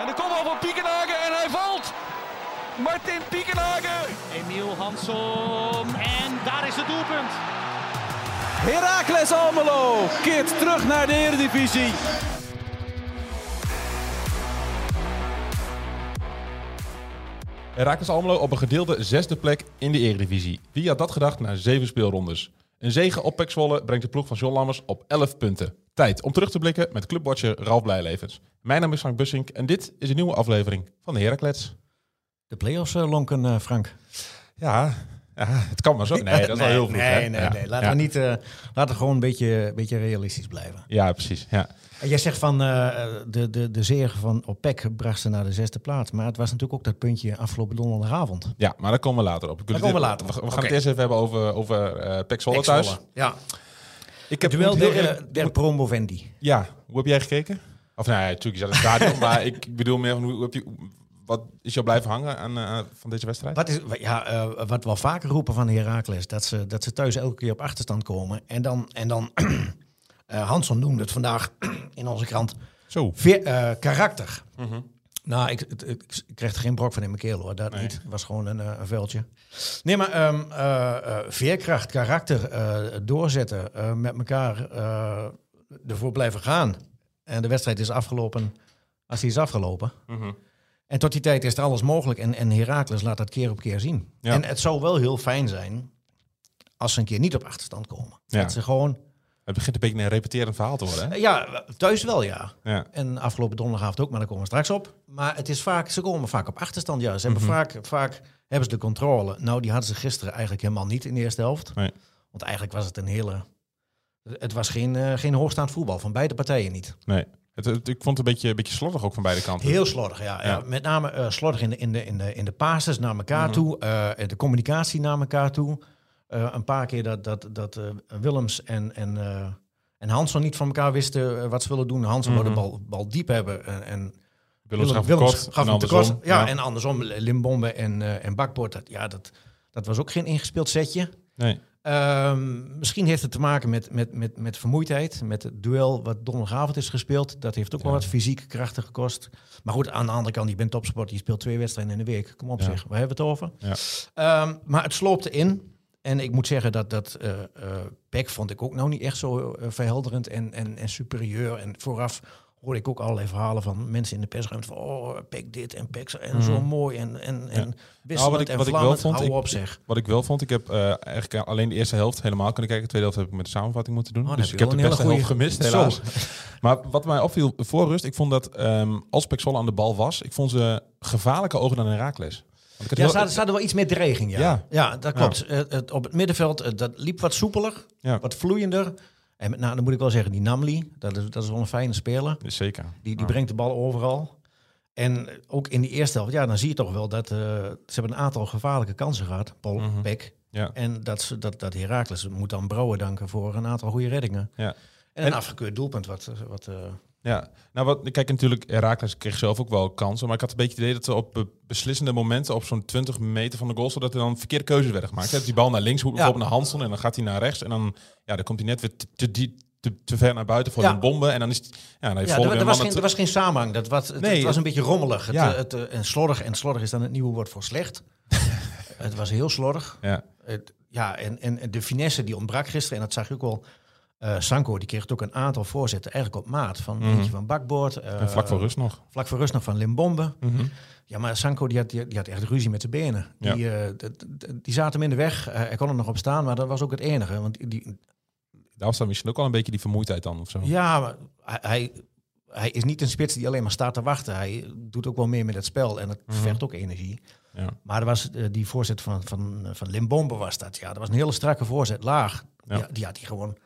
En de kopbal van Piekenhagen en hij valt. Martin Piekenhagen. Emiel Hansom. En daar is het doelpunt. Heracles Almelo keert terug naar de Eredivisie. Heracles Almelo op een gedeelde zesde plek in de Eredivisie. Wie had dat gedacht na zeven speelrondes? Een zege op Pek Zwolle brengt de ploeg van John Lammers op 11 punten. Tijd om terug te blikken met clubwatcher Ralf Blijlevens. Mijn naam is Frank Bussink en dit is een nieuwe aflevering van de Heracles. De play-offs uh, lonken, uh, Frank. Ja, ja, het kan maar zo. Nee, dat is wel heel vroeg. Nee, hè? nee, Ja. nee. Laten Ja. we niet, uh, laten we gewoon een beetje, beetje realistisch blijven. Ja, precies. Ja. Jij zegt van uh, de, de, de zege van OPEC bracht ze naar de zesde plaats. Maar het was natuurlijk ook dat puntje afgelopen donderdagavond. ja, maar daar komen we later op. We, kunnen Daar komen we later op. We, we gaan het eerst even hebben over, over eh Zwolle Pek thuis. Zwolle. Ja. Ik heb heel der, der promovendi. Ja, hoe heb jij gekeken? Of nou ja, natuurlijk, je zat in het stadion, maar ik bedoel meer van hoe, hoe heb je, wat is jou blijven hangen aan, eh, van deze wedstrijd? Wat, is, ja, uh, wat we al vaker roepen van de Heracles, dat ze, dat ze thuis elke keer op achterstand komen. En dan, en dan uh, Hanson noemde het vandaag in onze krant, Zo. veer, uh, karakter. Nou, ik, ik, kreeg er geen brok van in mijn keel hoor, dat Nee. niet. Het was gewoon een, uh, een veldje. Nee, maar um, uh, uh, veerkracht, karakter, uh, doorzetten, uh, met elkaar ervoor blijven gaan. En de wedstrijd is afgelopen als die is afgelopen. Mhm. En tot die tijd is er alles mogelijk. En, en Heracles laat dat keer op keer zien. Ja. En het zou wel heel fijn zijn als ze een keer niet op achterstand komen. Ja. Dat ze gewoon... Het begint een beetje een repeterend verhaal te worden. Hè? Ja, thuis wel ja. Ja. En afgelopen donderdagavond ook, maar daar komen we straks op. Maar het is vaak, ze komen vaak op achterstand. Ja, ze hebben Mhm. vaak, vaak hebben ze de controle. Nou, die hadden ze gisteren eigenlijk helemaal niet in de eerste helft. Nee. Want eigenlijk was het een hele... Het was geen, uh, geen hoogstaand voetbal, van beide partijen niet. Nee. Het, het- ik vond het een beetje, een beetje slordig ook van beide kanten. Heel slordig, ja. ja. Ja. Met name uh, slordig in de, in de, in de, in de passes naar elkaar Mhm. toe. uh, de communicatie naar elkaar toe. Uh, een paar keer dat, dat, dat uh, Willems en, en, uh, en Hansson niet van elkaar wisten wat ze willen doen. Hansson Mhm. wilde de bal, bal diep hebben. En, en Willems gaf Willems hem te kort. andersom. Ja, en andersom. Limbombe en, uh, en Bakboord. Dat, ja, dat, dat was ook geen ingespeeld setje. Nee. Um, misschien heeft het te maken met, met, met, met vermoeidheid. Met het duel wat donderdagavond is gespeeld. Dat heeft ook wel Ja. wat fysieke krachten gekost. Maar goed, aan de andere kant, je bent topsport. Je speelt twee wedstrijden in de week. Kom op Ja. zeg, waar hebben we het over? Ja. Um, maar het sloopte in. En ik moet zeggen dat dat uh, vond ik ook nou niet echt zo uh, verhelderend en, en, en superieur. En vooraf hoorde ik ook allerlei verhalen van mensen in de persruimte van oh, Peck dit en Peck zo, en Mhm. zo mooi en, en, en Ja. Nou, wat ik- en wat ik wel vlammend. vond, Hou ik- op zeg. Wat ik wel vond, ik heb eh, eigenlijk alleen de eerste helft helemaal kunnen kijken. De tweede helft heb ik met de samenvatting moeten doen. Oh, dus ik heb de beste hele helft gemist, helaas. Maar wat mij opviel voor rust, ik vond dat ehm, als Pek Zwolle aan de bal was, ik vond ze gevaarlijker ogen dan Herakles. Ja, heel- hadden wel iets meer dreiging, ja. Ja. Ja, dat klopt. Eh, het, op het middenveld, eh, dat liep wat soepeler, Ja. wat vloeiender. En met, nou, dan moet ik wel zeggen, die Namli, dat is, dat is wel een fijne speler. Zeker. Die, die brengt de bal overal. En ook in die eerste helft, ja, dan zie je toch wel dat eh, ze hebben een aantal gevaarlijke kansen gehad, Paul, Mhm. Peck. Ja. En dat, ze, dat, dat Heracles moet dan Brouwer danken voor een aantal goede reddingen. Ja. En een En- afgekeurd doelpunt. Wat, wat, Ja, nou wat, kijk natuurlijk, Herakles kreeg zelf ook wel kansen, maar ik had een beetje het idee dat ze op be- beslissende momenten op zo'n 20 meter van de goal, zodat er dan verkeerde keuzes werden gemaakt. Die bal naar links, bijvoorbeeld naar Hansson en dan gaat hij naar rechts en dan, ja, dan komt hij net weer te, te, te, te, te ver naar buiten voor een bombe en dan is het, ja, dan ja, er, er was geen, er was geen samenhang. Dat was, het, Nee, het was een beetje rommelig. Het, Ja. eh, het, eh, en slordig. En slordig is dan het nieuwe woord voor slecht. het was heel slordig. Ja, Het, ja, en, en de finesse die ontbrak gisteren, en dat zag je ook wel. Eh, Sanko die kreeg ook een aantal voorzetten eigenlijk op maat. Van eentje van Bakboord. eh, en vlak voor rust nog. Vlak voor rust nog van Limbombe. Mhm. Ja, maar Sanko die had, die, die had echt ruzie met zijn benen. Die, eh, die zaten hem in de weg. Hij kon er nog op staan, maar dat was ook het enige. Want die, Daar staat misschien ook wel een beetje die vermoeidheid dan of zo. ja, maar hij, hij, is niet een spits die alleen maar staat te wachten. Hij doet ook wel meer met het spel en het Mhm. vergt ook energie. Ja. Maar er was die voorzet van, van, van Limbombe was dat. Ja, dat was een hele strakke voorzet, laag. Ja. Ja. Die, had hij gewoon.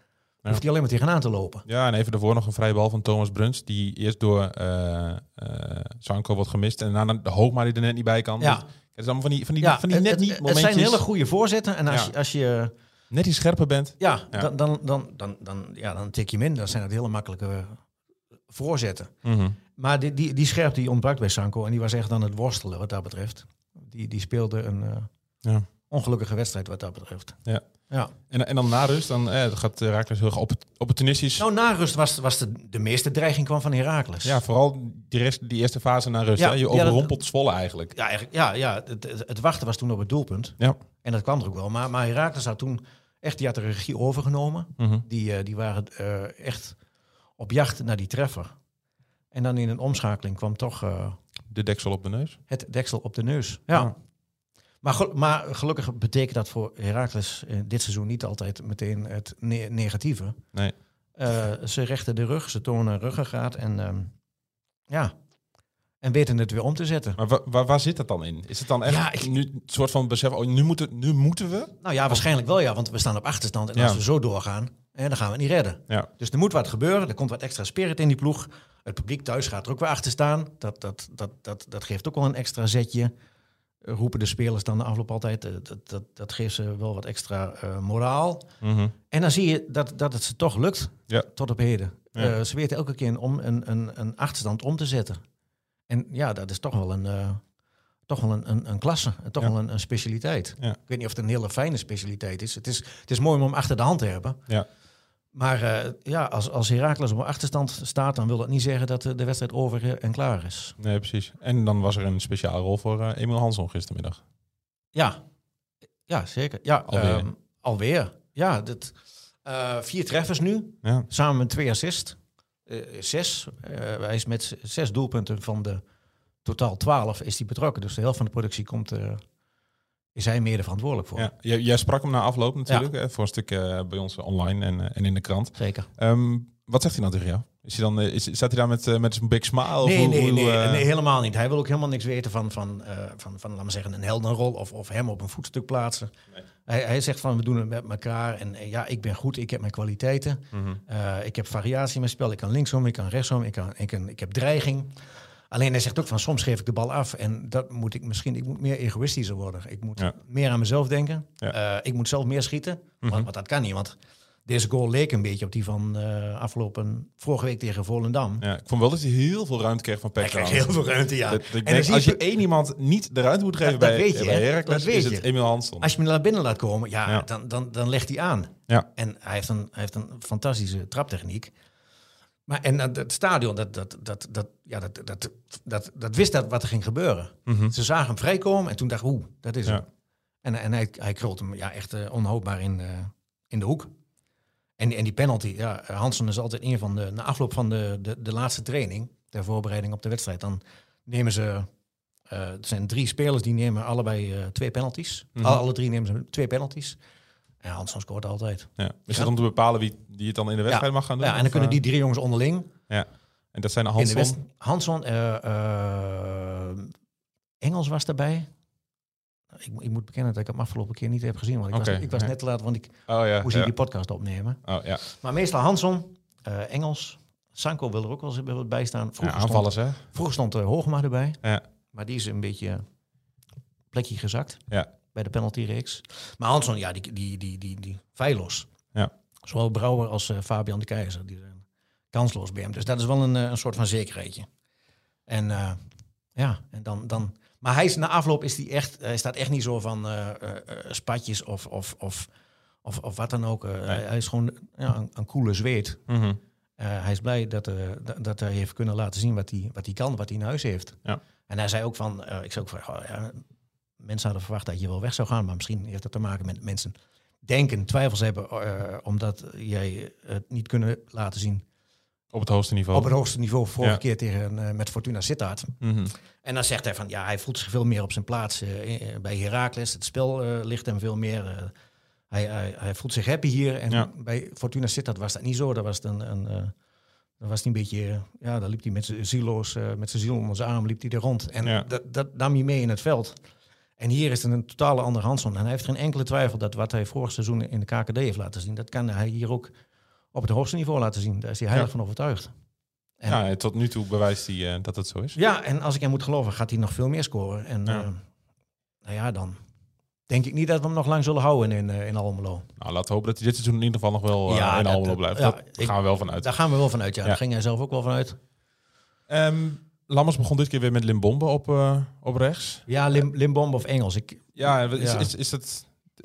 Ja. Hoeft hij alleen maar tegenaan te lopen. Ja, en even daarvoor nog een vrije bal van Thomas Bruns, die eerst door eh eh, Sanko wordt gemist en daarna de Hoogma die er net niet bij kan. Ja. Dus het is allemaal van die, van die, Ja, van die net het, niet het, zijn hele goede voorzetten. En als, Ja. je, als je Net iets scherper bent. Ja. Dan, dan, dan, dan, dan, ja, dan tik je hem in. Dan zijn het hele makkelijke voorzetten. Mhm. Maar die, die, die scherpte die ontbrak bij Sanko. En die was echt aan het worstelen wat dat betreft. Die, die speelde een, eh, Ja. Ongelukkige wedstrijd wat dat betreft. Ja. Ja. En, en dan na rust, dan eh, gaat Herakles heel erg op, opportunistisch. Nou, na rust was, was de, de meeste dreiging kwam van Heracles. Ja, vooral die, rest, die eerste fase na rust. Ja, hè? Je ja, overrompelt Zwolle eigenlijk. Ja, eigenlijk, ja, ja het, het, wachten was toen op het doelpunt. Ja. En dat kwam er ook wel. Maar, maar Heracles had toen echt, die had de regie overgenomen. Mhm. Die, eh, die waren eh, echt op jacht naar die treffer. En dan in een omschakeling kwam toch eh, De deksel op de neus. het deksel op de neus. Ja. Ja. Maar, maar gelukkig betekent dat voor Heracles in dit seizoen niet altijd meteen het ne- negatieve. Nee. Eh, ze rechten de rug, ze tonen ruggengraat en ehm, ja, en weten het weer om te zetten. Maar wa- waar, waar zit dat dan in? Is het dan echt Ja, ik- nu een soort van besef, oh, nu, moeten, nu moeten we? Nou ja, waarschijnlijk wel ja, want we staan op achterstand en Ja. als we zo doorgaan, dan gaan we het niet redden. Ja. Dus er moet wat gebeuren, er komt wat extra spirit in die ploeg. Het publiek thuis gaat er ook weer achter staan. Dat, dat, dat, dat, dat geeft ook wel een extra zetje. Roepen de spelers dan de afloop altijd. eh, Dat, dat, dat geeft ze wel wat extra eh, moraal. Mhm. En dan zie je dat, dat het ze toch lukt Ja. tot op heden. Ja. Eh, ze weten elke keer om een, een, een achterstand om te zetten. En ja, dat is toch wel een, eh, toch wel een, een, een klasse, toch Ja. wel een, een specialiteit. Ik weet niet of het een hele fijne specialiteit is. Het is, het is mooi om hem achter de hand te hebben. Ja. Maar eh, ja, als, als Herakles op een achterstand staat, dan wil dat niet zeggen dat de, de wedstrijd over eh, en klaar is. Nee, precies. En dan was er een speciale rol voor eh Emil Hansson gistermiddag. Ja, ja zeker. Ja, Alweer. ehm, alweer. Ja, dit, eh, vier treffers nu. Ja. Samen met twee assist. Eh, zes. Eh, hij is met zes doelpunten van de totaal twaalf is hij betrokken. Dus de helft van de productie komt, eh, is hij mede verantwoordelijk voor. Ja. Jij, jij sprak hem na afloop natuurlijk, voor een stuk eh, bij ons online en, eh, en in de krant. Zeker. Ehm, wat zegt hij dan tegen jou? Is hij dan, eh, is, staat hij daar met, met zijn big smile? Of Nee, hoe- nee, hoe, nee, nee, helemaal niet. Hij wil ook helemaal niks weten van, van, van, van laten we zeggen, een heldenrol of, of hem op een voetstuk plaatsen. Hij, hij zegt van, we doen het met elkaar en ja, ik ben goed, ik heb mijn kwaliteiten. Mhm. Ik heb variatie in mijn spel. Ik kan linksom, ik kan rechtsom, ik, kan, ik, kan, ik heb dreiging. Alleen hij zegt ook van soms geef ik de bal af en dat moet ik misschien, ik moet meer egoïstischer worden. Ik moet Ja. meer aan mezelf denken. Ja. Eh, ik moet zelf meer schieten, Mhm. want, want dat kan niet. Want deze goal leek een beetje op die van eh, afgelopen vorige week tegen Volendam. Ja, ik vond wel dat hij heel veel ruimte kreeg van Hij Peck. krijgt trouwens. heel veel ruimte, ja. Dat- dat ik En denk, als je- één iemand niet de ruimte moet geven Dat- bij, weet je, bij hè? Heracles, Dat weet is je. het Emil Hansson. Als je hem naar binnen laat komen, ja, Ja. Dan, dan, dan legt hij aan. Ja. En hij heeft een, hij heeft een fantastische traptechniek. Maar en dat- het stadion, dat, dat, dat, dat, ja, dat, dat, dat, dat wist dat wat er ging gebeuren. Mhm. Ze zagen hem vrijkomen en toen dacht oeh, dat is Ja. hem. En, en hij, hij krult hem ja, echt eh, onhoudbaar in, eh, in de hoek. En, die- en die penalty, ja, Hansen is altijd een van de, na afloop van de, de, de laatste training, ter voorbereiding op de wedstrijd, dan nemen ze, eh het zijn drie spelers die nemen allebei eh, twee penalties. Mhm. Alle, alle drie nemen ze twee penalties. En Hansen scoort altijd. Ja. Is Ja. het om te bepalen wie die het dan in de wedstrijd mag gaan doen? Ja, en dan kunnen eh, die drie jongens onderling Ja. En dat zijn Hansson. West. Hanson, eh, eh, Engels was daarbij. Ik, ik moet bekennen dat ik hem afgelopen keer niet heb gezien. Want ik was, ik was ja. net te laat, want ik Oh ja. moest ja. die podcast opnemen. Oh, ja. Maar meestal Hanson, eh, Engels. Sanko wil er ook wel eens bij staan. ja, Vroeger stond, aanvallers hè? vroeger stond uh, Hoogma erbij. Ja. Maar die is een beetje plekje gezakt Ja. Bij de penaltyreeks. Maar Hanson, ja, die, die, die, die, die feilloos. Ja. Zowel Brouwer als eh, Fabian de Keizer. Die zijn kansloos bij hem. Dus dat is wel een, eh, een soort van zekerheidje. En eh, ja, en dan, dan... Maar hij is, na afloop is hij echt... Hij staat echt niet zo van spatjes of, of, of, of, of wat dan ook. Hij, hij is gewoon ja, een, een coole zweet. Mhm. Hij is blij dat, eh, dat, hij heeft kunnen laten zien wat hij, wat hij kan, wat hij in huis heeft. Ja. En hij zei ook van, ik zei ook van, oh, ja, mensen hadden verwacht dat je wel weg zou gaan, maar misschien heeft dat te maken met mensen denken, twijfels hebben, eh, omdat jij het niet kunnen laten zien Op het hoogste niveau. op het hoogste niveau vorige Ja. keer tegen, eh, met Fortuna Sittard. Mhm. En dan zegt hij van, ja, hij voelt zich veel meer op zijn plaats eh, bij Heracles. Het spel ligt hem veel meer. hij, hij, hij voelt zich happy hier. En Ja. bij Fortuna Sittard was dat niet zo. Dat was een, een, dan was hij een beetje, ja, dan liep hij met zijn zieloos, met zijn ziel onder zijn arm, liep hij er rond. En Ja. dat, dat nam hij mee in het veld. En hier is het een totale andere Hansson. En hij heeft geen enkele twijfel dat wat hij vorig seizoen in de KKD heeft laten zien, dat kan hij hier ook op het hoogste niveau laten zien. Daar is hij heilig Ja. van overtuigd. En- Ja, tot nu toe bewijst hij eh, dat het zo is. ja, en als ik hem moet geloven, gaat hij nog veel meer scoren. En Ja. eh, nou ja, dan denk ik niet dat we hem nog lang zullen houden in, in, in Almelo. Nou, laten we hopen dat hij dit seizoen in ieder geval nog wel eh, Ja, in dat- Almelo dat- blijft. ja, Daar gaan we wel van uit. Daar gaan we wel vanuit, ja. Ja. Daar ging hij zelf ook wel vanuit. Ehm, Lammers begon dit keer weer met Limbombe op, eh, op rechts. Ja, Lim, Limbombe of Engels. Ik, Ja, is, Ja. is, is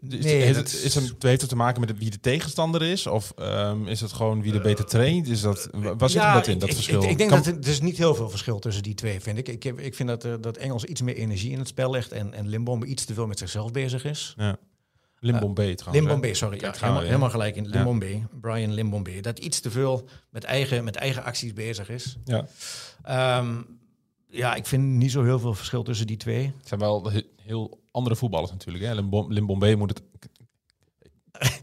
Nee, heeft, dat het, is- het, heeft het te maken met wie de tegenstander is? Of ehm, is het gewoon wie er beter traint? Is dat, wa- waar zit ja, dat in, dat ik, verschil? Ik, ik denk Kan- dat er, er is niet heel veel verschil tussen die twee, vind ik. Ik, heb, ik vind dat, eh, dat Engels iets meer energie in het spel legt en, en Limbombe iets te veel met zichzelf bezig is. Ja. Limbombe trouwens. Limbombe, sorry. Ja, helemaal, ja. helemaal gelijk in Limbombe. Brian Limbombe. Dat iets te veel met eigen, met eigen acties bezig is. Ja. Ehm, ja, ik vind niet zo heel veel verschil tussen die twee. Het zijn wel he- heel andere voetballers natuurlijk. Hè? Limbom, Limbombe moet het...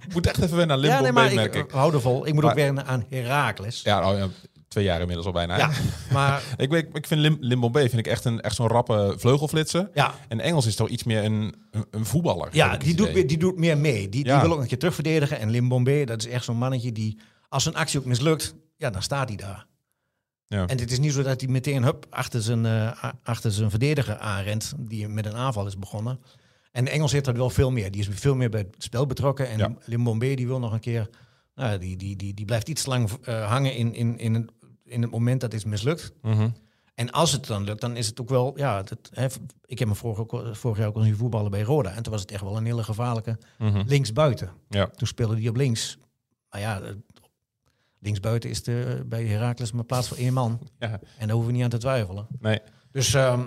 Ik moet echt even weer naar ja, Limbombe, nee, maar merk ik, ik. hou er vol. Ik moet Maar- ook weer aan Herakles. Ja, oh ja, twee jaar inmiddels al bijna. Ja, maar Ik, ik, ik vind Lim, Limbombe vind ik echt, een, echt zo'n rappe vleugelflitser. ja, En Engels is toch iets meer een, een, een voetballer. ja die, doet, meer- die doet meer mee. Die, Ja. die wil ook een keer terugverdedigen. En Limbombe, dat is echt zo'n mannetje die, als een actie ook mislukt, ja, dan staat hij daar. Ja. En het is niet zo dat hij meteen hup, achter, zijn, eh, achter zijn verdediger aanrent, die met een aanval is begonnen. En de Engels heeft dat wel veel meer. Die is veel meer bij het spel betrokken. En Ja. Limbombe die wil nog een keer, nou, die, die, die, die blijft iets lang eh, hangen in, in, in, het, in het moment dat is mislukt. Mhm. En als het dan lukt, dan is het ook wel, ja, dat, hè, ik heb me vorig, vorig jaar ook al zien voetballen bij Roda. En toen was het echt wel een hele gevaarlijke Mhm. linksbuiten. Ja. Toen speelde die op links. Maar ja, eh, linksbuiten is de, bij Heracles maar plaats voor één man. ja, En daar hoeven we niet aan te twijfelen. nee. Dus ehm,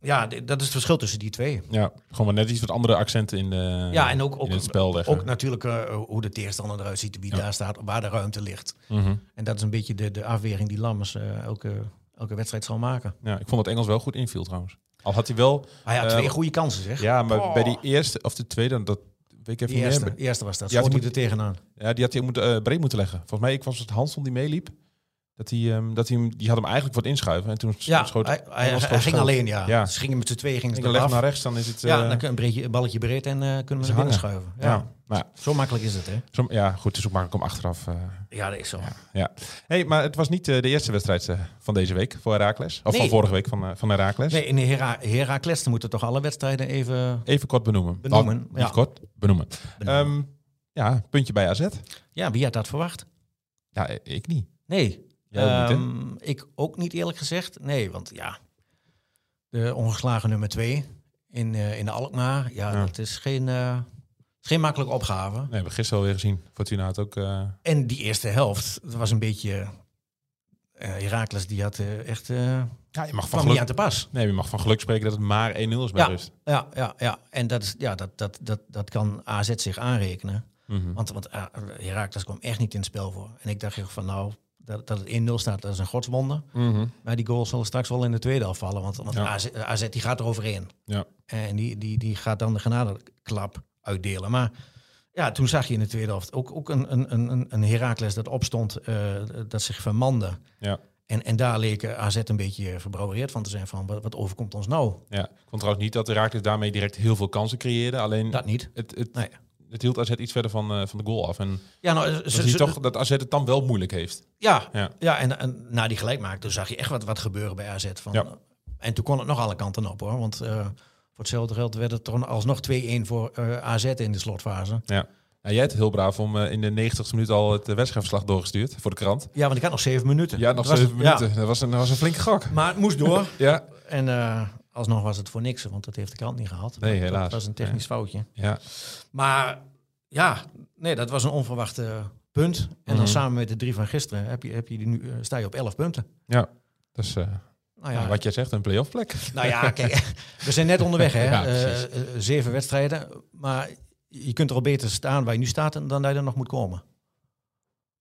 ja, dat is het verschil tussen die twee. Ja, gewoon maar net iets wat andere accenten in, de, ja, en ook, ook, in het spel leggen. ook natuurlijk eh, hoe de tegenstander eruit ziet, wie Ja. daar staat, waar de ruimte ligt. Mhm. En dat is een beetje de, de afweging die Lammers eh, elke, elke wedstrijd zal maken. Ja, ik vond dat Engels wel goed inviel trouwens. Al had hij wel... Ah ja, Eh, twee goede kansen zeg. Ja, maar Oh. bij die eerste of de tweede, dat weet ik even eerste, meer. eerste was dat. Schoot die hij er tegenaan. Ja, die had hij moet, eh, breed moeten leggen. Volgens mij, ik was het Hansson die meeliep. Dat hij, ehm, dat hij, hem- die had hem eigenlijk wat inschuiven. En toen Ja, schoot hij, hij, hij ging schoot. alleen, ja. Ja. Ze gingen met z'n tweeën, gingen ze naar rechts, dan is het... Ja, eh, dan kun je een, breedje, een balletje breed en eh, kunnen we hangen. schuiven. ja. Ja. Ja, Zo makkelijk is het, hè? zo, ja, goed, het is ook makkelijk om achteraf... eh, Ja, dat is zo. ja. Hey, maar het was niet de eerste wedstrijd van deze week voor Herakles. Of van vorige week van, van Herakles. Nee, in de Hera Heracles dan moeten toch alle wedstrijden even... Even kort benoemen. Benoemen, Oh, ja. kort, benoemen. benoemen. Ehm, ja, puntje bij AZ. ja, wie had dat verwacht? Ja, ik niet. Nee. Niet? Ehm, ik ook niet eerlijk gezegd. Nee, want ja, de ongeslagen nummer twee in, eh, in de Alkmaar. Ja, Ja. dat is geen, eh, geen makkelijke opgave. Nee, we hebben gisteren alweer gezien. Fortuna had ook... eh, En die eerste helft, dat was een beetje... Heracles, die had echt... ja, je mag van geluk... aan te pas. Nee, je mag van geluk spreken dat het maar 1-0 is bij Ja. rust. Ja, ja, ja. En dat, is, ja, dat, dat, dat, dat kan AZ zich aanrekenen. Mhm. Want, want Herakles kwam echt niet in het spel voor. En ik dacht van nou, dat, dat het 1-0 staat, dat is een godswonder. Mhm. Maar die goal zal straks wel in de tweede afvallen. Want, want Ja. AZ, AZ die gaat er overheen. Ja. En die, die, die gaat dan de genadeklap uitdelen. Maar ja, toen zag je in de tweede helft ook, ook een, een, een, een Herakles dat opstond, eh, dat zich vermande. Ja. En, en daar leek AZ een beetje verbrouwereerd van te zijn van wat, wat overkomt ons nou? ja. Ik vond trouwens niet dat Herakles daarmee direct heel veel kansen creëerde. Alleen Dat niet. het, het, Nee. Het hield AZ iets verder van, eh, van de goal af. En Ja, nou, ze, zie je toch dat AZ het dan wel moeilijk heeft. Ja, Ja. ja. en, en na die gelijkmaak, zag je echt wat, wat gebeuren bij AZ. Van, Ja. En toen kon het nog alle kanten op hoor. Want eh, voor hetzelfde geld werd het toch alsnog 2-1 voor eh, AZ in de slotfase. Ja. Nou, jij hebt heel braaf om eh, in de 90ste minuut al het eh, wedstrijdverslag doorgestuurd voor de krant. Ja, want ik had nog zeven minuten. Ja, nog zeven minuten. ja. Dat, was een, dat was een flinke gok. Maar het moest door. Ja. en eh, alsnog was het voor niks, want dat heeft de krant niet gehad. Nee, helaas. Dat was een technisch foutje. ja. Maar ja, nee, dat was een onverwachte punt. En dan Mhm. samen met de drie van gisteren heb je, heb je die nu, eh, sta je op 11 punten. Ja. Dus Nou ja, wat jij zegt, een play-off plek. Nou ja, kijk, we zijn net onderweg, hè? Ja, eh, zeven wedstrijden. Maar je kunt er al beter staan waar je nu staat dan dat je er nog moet komen.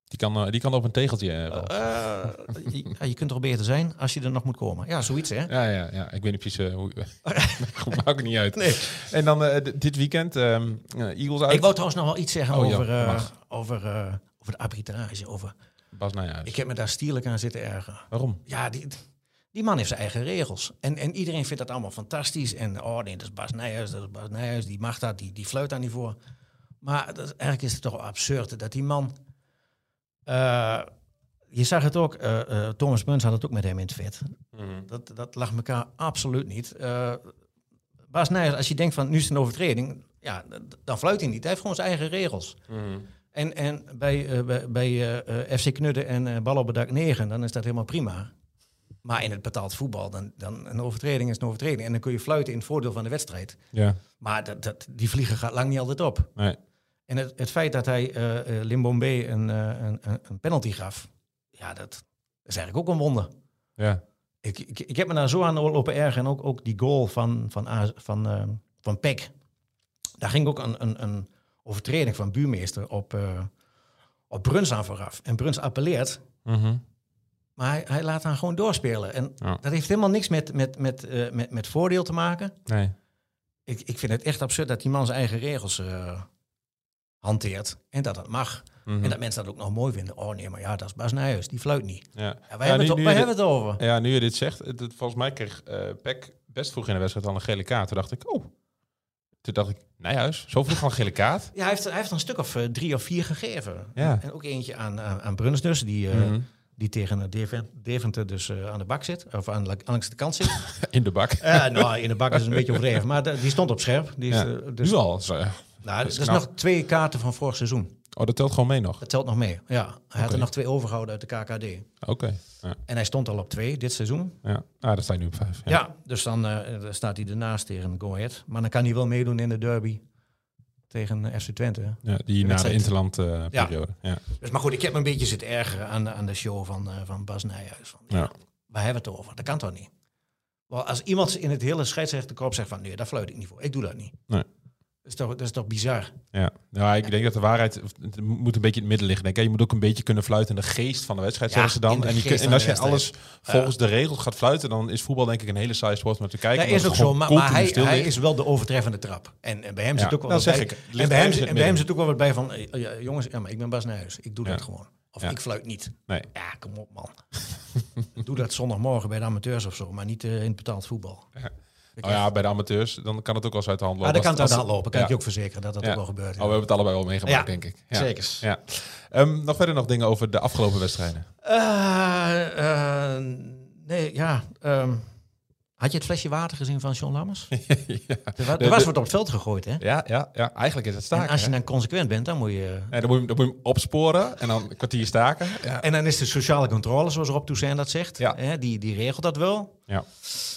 Die kan, eh, die kan op een tegeltje. eh. Eh, je, je kunt er al beter zijn als je er nog moet komen. Ja, zoiets, hè? Ja, ja, ja. Ik weet niet precies eh, hoe... Goed, maakt het niet uit. Nee. En dan dit weekend, ehm, eh, Eagles uit. Ik wou trouwens nog wel iets zeggen Oh over, over, over de arbitrage. Over, Bas Nijhuis. ik heb me daar stierlijk aan zitten ergeren. Waarom? Ja, die, die man heeft zijn eigen regels. En, en iedereen vindt dat allemaal fantastisch. En oh nee, dat is Bas Nijhuis, dat is Bas Nijhuis. Die mag dat, die, die fluit daar niet voor. Maar dat, eigenlijk is het toch absurd dat die man... eh, je zag het ook, eh, eh, Thomas Muns had het ook met hem in het vet. Dat, dat lag elkaar absoluut niet. Eh, Bas Nijhuis, als je denkt van nu is het een overtreding... Ja, dan fluit hij niet. Hij heeft gewoon zijn eigen regels. En, en bij, eh, bij, bij eh, eh, FC Knudden en eh Bal op het dak 9, dan is dat helemaal prima. Maar in het betaald voetbal, dan, dan een overtreding is een overtreding. En dan kun je fluiten in het voordeel van de wedstrijd. Ja, Maar dat, dat, die vliegen gaat lang niet altijd op. nee. En het, het feit dat hij eh eh, Limbombe een, eh, een, een- een penalty gaf, ja, dat is eigenlijk ook een wonder. Ja. Ik, ik, ik heb me daar zo aan lopen ergen. En ook, ook die goal van, van, van, van Peck. Daar ging ook een, een, een overtreding van buurmeester op, op Bruns aan vooraf. En Bruns appelleert, Mhm. maar hij, hij laat haar gewoon doorspelen. En Ja. dat heeft helemaal niks met, met, met, met, met voordeel te maken. Nee. Ik, ik vind het echt absurd dat die man zijn eigen regels hanteert. En dat dat mag. Mhm. En dat mensen dat ook nog mooi vinden. Oh nee, maar ja, dat is Bas Nijhuis, die fluit niet. Ja. Ja, wij Ja, hebben, nu- het, nu wij hebben dit- het over. Ja, nu je dit zegt, het, het- volgens mij kreeg eh Peck best vroeg in de wedstrijd al een gele kaart. Toen dacht ik, oh. Toen dacht ik, Nijhuis, zo vroeg al een gele kaart? Ja, hij heeft, hij heeft een stuk of eh, drie of vier gegeven. Ja. En ook eentje aan, aan, aan Bruns dus, die, eh, Mhm. die tegen Deven- Deventer dus eh, aan de bak zit. Of aan, langs de kant zit. In de bak. Eh, nou, in de bak is een beetje overdreven. Maar die stond op scherp. Die is, Ja. dus, nu al. Zo, ja. Nou, dat dat is nog twee kaarten van vorig seizoen. Oh, dat telt gewoon mee nog. Dat telt nog mee. Ja, hij had er nog twee overgehouden uit de KKD. Oké. Ja. En hij stond al op twee dit seizoen. Ja. Ah, daar sta je nu op vijf. Ja, dus dan eh, dan staat hij ernaast tegen Go Ahead. Maar dan kan hij wel meedoen in de derby tegen eh, FC Twente. Ja, die na de wedstrijd. interland-periode. ja. Dus, maar goed, ik heb me een beetje zitten ergeren aan, aan de show van, eh, van Bas Nijhuis. Van, ja. Ja. Waar hebben we het over? Dat kan toch niet? Wel, als iemand in het hele scheidsrechterkorps zegt van... nee, daar fluit ik niet voor. Ik doe dat niet. Nee. Dat is toch, dat is toch bizar? Ja, nou, ik denk dat de waarheid het moet een beetje in het midden liggen. Denk, je moet ook een beetje kunnen fluiten in de geest van de wedstrijd, Ja, zeggen ze dan. En, je als je alles volgens de regels gaat fluiten, dan is voetbal denk ik een hele saaie sport om naar te kijken. Dat is ook het zo, maar, maar hij, hij is wel de overtreffende trap. En, en bij hem Ja, zit ook wel dat wat zeg bij. ik. En bij hem, en bij hem zit ook wel wat bij van... eh, ja, jongens, ja, maar ik ben Bas Nijhuis. Ik doe Ja. dat gewoon. Of Ja. ik fluit niet. Nee. Ja, kom op man. doe dat zondagmorgen bij de amateurs of zo. Maar niet eh, in het betaald voetbal. Ik Oh ja, bij de amateurs, dan kan het ook wel eens uit de hand Ah, lopen. dat kan Als- het aan de hand lopen. Kan ja. ik je ook verzekeren dat dat Ja. ook wel gebeurt. Oh, we hebben het allebei wel meegemaakt, Ja. denk ik. Ja. Zeker. Ja. Ehm, nog verder nog dingen over de afgelopen wedstrijden. Eh, eh, nee, ja. ehm, had je het flesje water gezien van John Lammers? ja. Er, er was wat op het veld gegooid, hè? Ja, ja, ja, eigenlijk is het staken. en als je hè? dan consequent bent, dan moet je... Dan, moet je, dan moet je hem opsporen en dan een kwartier staken. Ja. En dan is de sociale controle, zoals Rob Toussaint dat zegt. Ja. Hè, die, die regelt dat wel. Ja.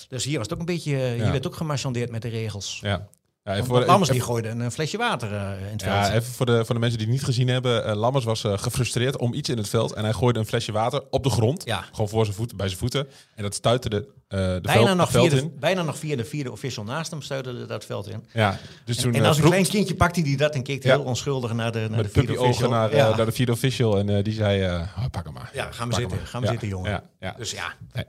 Dus hier was het ook een beetje... Hier Ja. werd ook gemarchandeerd met de regels. Ja. Ja, voor, Lammers die gooide een flesje water eh, in het veld. Ja, even voor de, voor de mensen die het niet gezien hebben. eh, Lammers was eh, gefrustreerd om iets in het veld. En hij gooide een flesje water op de grond. Ja. Gewoon voor zijn voeten, bij zijn voeten. En dat stuitte de, eh de bijna, veld, nog veld via de, in. bijna nog via de vierde official naast hem stuiterde dat veld in. Ja, dus toen en eh, als een klein kindje pakte hij dat en keek Ja. heel onschuldig naar de, naar de vierde official. naar, eh, ja. naar de vierde official. En eh, die zei, eh, oh, pak hem maar. ja, gaan we Pak zitten. hem maar. Gaan we Ja, zitten, jongen. Dus ja, Nee.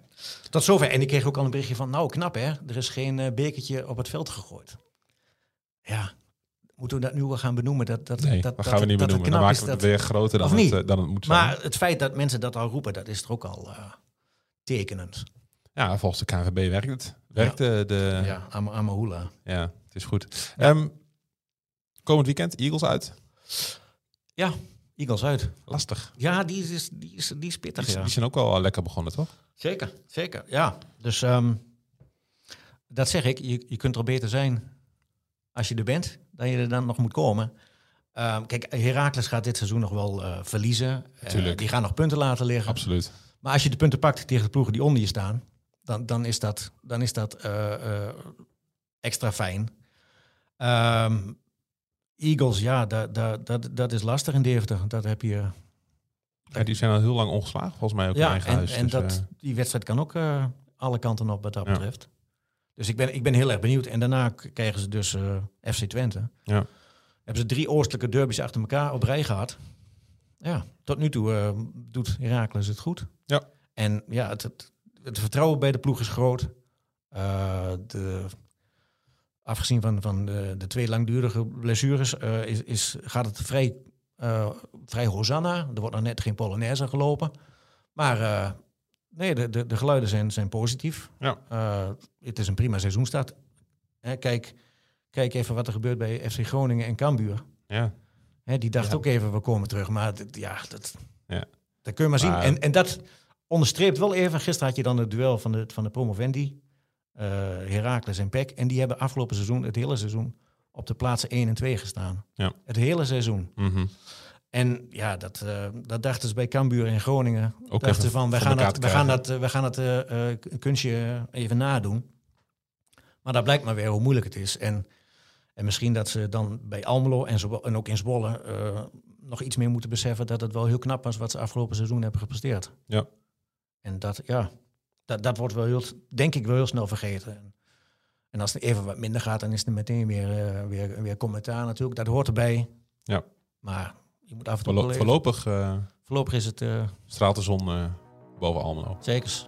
tot zover. En ik kreeg ook al een berichtje van, nou knap hè, er is geen eh, bekertje op het veld gegooid. Ja, moeten we dat nu wel gaan benoemen? Dat, dat, Nee, dat, dat gaan we niet dat het benoemen. Dan knap maken we het dat- weer groter dan het, eh, dan het moet zijn. Maar het feit dat mensen dat al roepen, dat is toch ook al eh, tekenend. ja, volgens de KNVB werkt het. Werkt de, de, ja. Ja, Am- Amahula. het is goed. Ehm, komend weekend, Eagles uit. Ja, Eagles uit. Lastig. Ja, die is, die is, die is pittig, Die, ja. die zijn ook al lekker begonnen, toch? Zeker, zeker. Ja, dus ehm, dat zeg ik. Je, je kunt er beter zijn als je er bent, dan je er dan nog moet komen. Ehm, kijk, Heracles gaat dit seizoen nog wel eh, verliezen. Eh, die gaan nog punten laten liggen. Absoluut. Maar als je de punten pakt tegen de ploegen die onder je staan, dan, dan is dat, dan is dat eh, extra fijn. Ehm, Eagles, ja, dat, dat, dat, dat is lastig in Deventer. Dat heb je. Ja, die zijn al heel lang ongeslagen, volgens mij ook in Ja, eigen en, huis. en Dus, dat, die wedstrijd kan ook alle kanten op wat dat Ja. betreft. Dus ik ben, ik ben heel erg benieuwd. En daarna k- krijgen ze dus eh, FC Twente. Ja. Hebben ze drie oostelijke derbies achter elkaar op rij gehad. Ja, tot nu toe eh, doet Heracles het goed. Ja. En ja, het, het, het vertrouwen bij de ploeg is groot. Eh, de, afgezien van, van de, de twee langdurige blessures is, is, gaat het vrij, vrij hosanna. Er wordt nog net geen Polonaise gelopen. Maar nee, de, de, de geluiden zijn, zijn positief. Ja. Eh, het is een prima seizoenstart. Hè, kijk, kijk even wat er gebeurt bij FC Groningen en Cambuur. ja. Hè, die dacht Ja. ook even, we komen terug. Maar dit- ja, dat, Ja. dat kun je maar zien. En, en dat onderstreept wel even. Gisteren had je dan het duel van de, van de promovendi. eh Heracles en PEC. En die hebben afgelopen seizoen, het hele seizoen, op de plaatsen 1 en 2 gestaan. Ja. Het hele seizoen. Mhm. En ja, dat, eh, dat dachten ze bij Cambuur in Groningen. Ook dachten van, wij gaan, dat, we gaan dat, we gaan het eh, eh, kunstje even nadoen. Maar dat blijkt maar weer hoe moeilijk het is. En, en misschien dat ze dan bij Almelo en, zo, en ook in Zwolle eh, nog iets meer moeten beseffen dat het wel heel knap was wat ze afgelopen seizoen hebben gepresteerd. Ja. En dat, ja, dat, dat wordt wel heel, denk ik wel heel snel vergeten. En, als het even wat minder gaat, dan is er meteen weer, weer, weer commentaar natuurlijk. Dat hoort erbij. Ja. Maar je moet af en toe Voorlo- voorlopig eh, Voorlopig is het uh, straalt de zon eh, boven Almelo. zekers.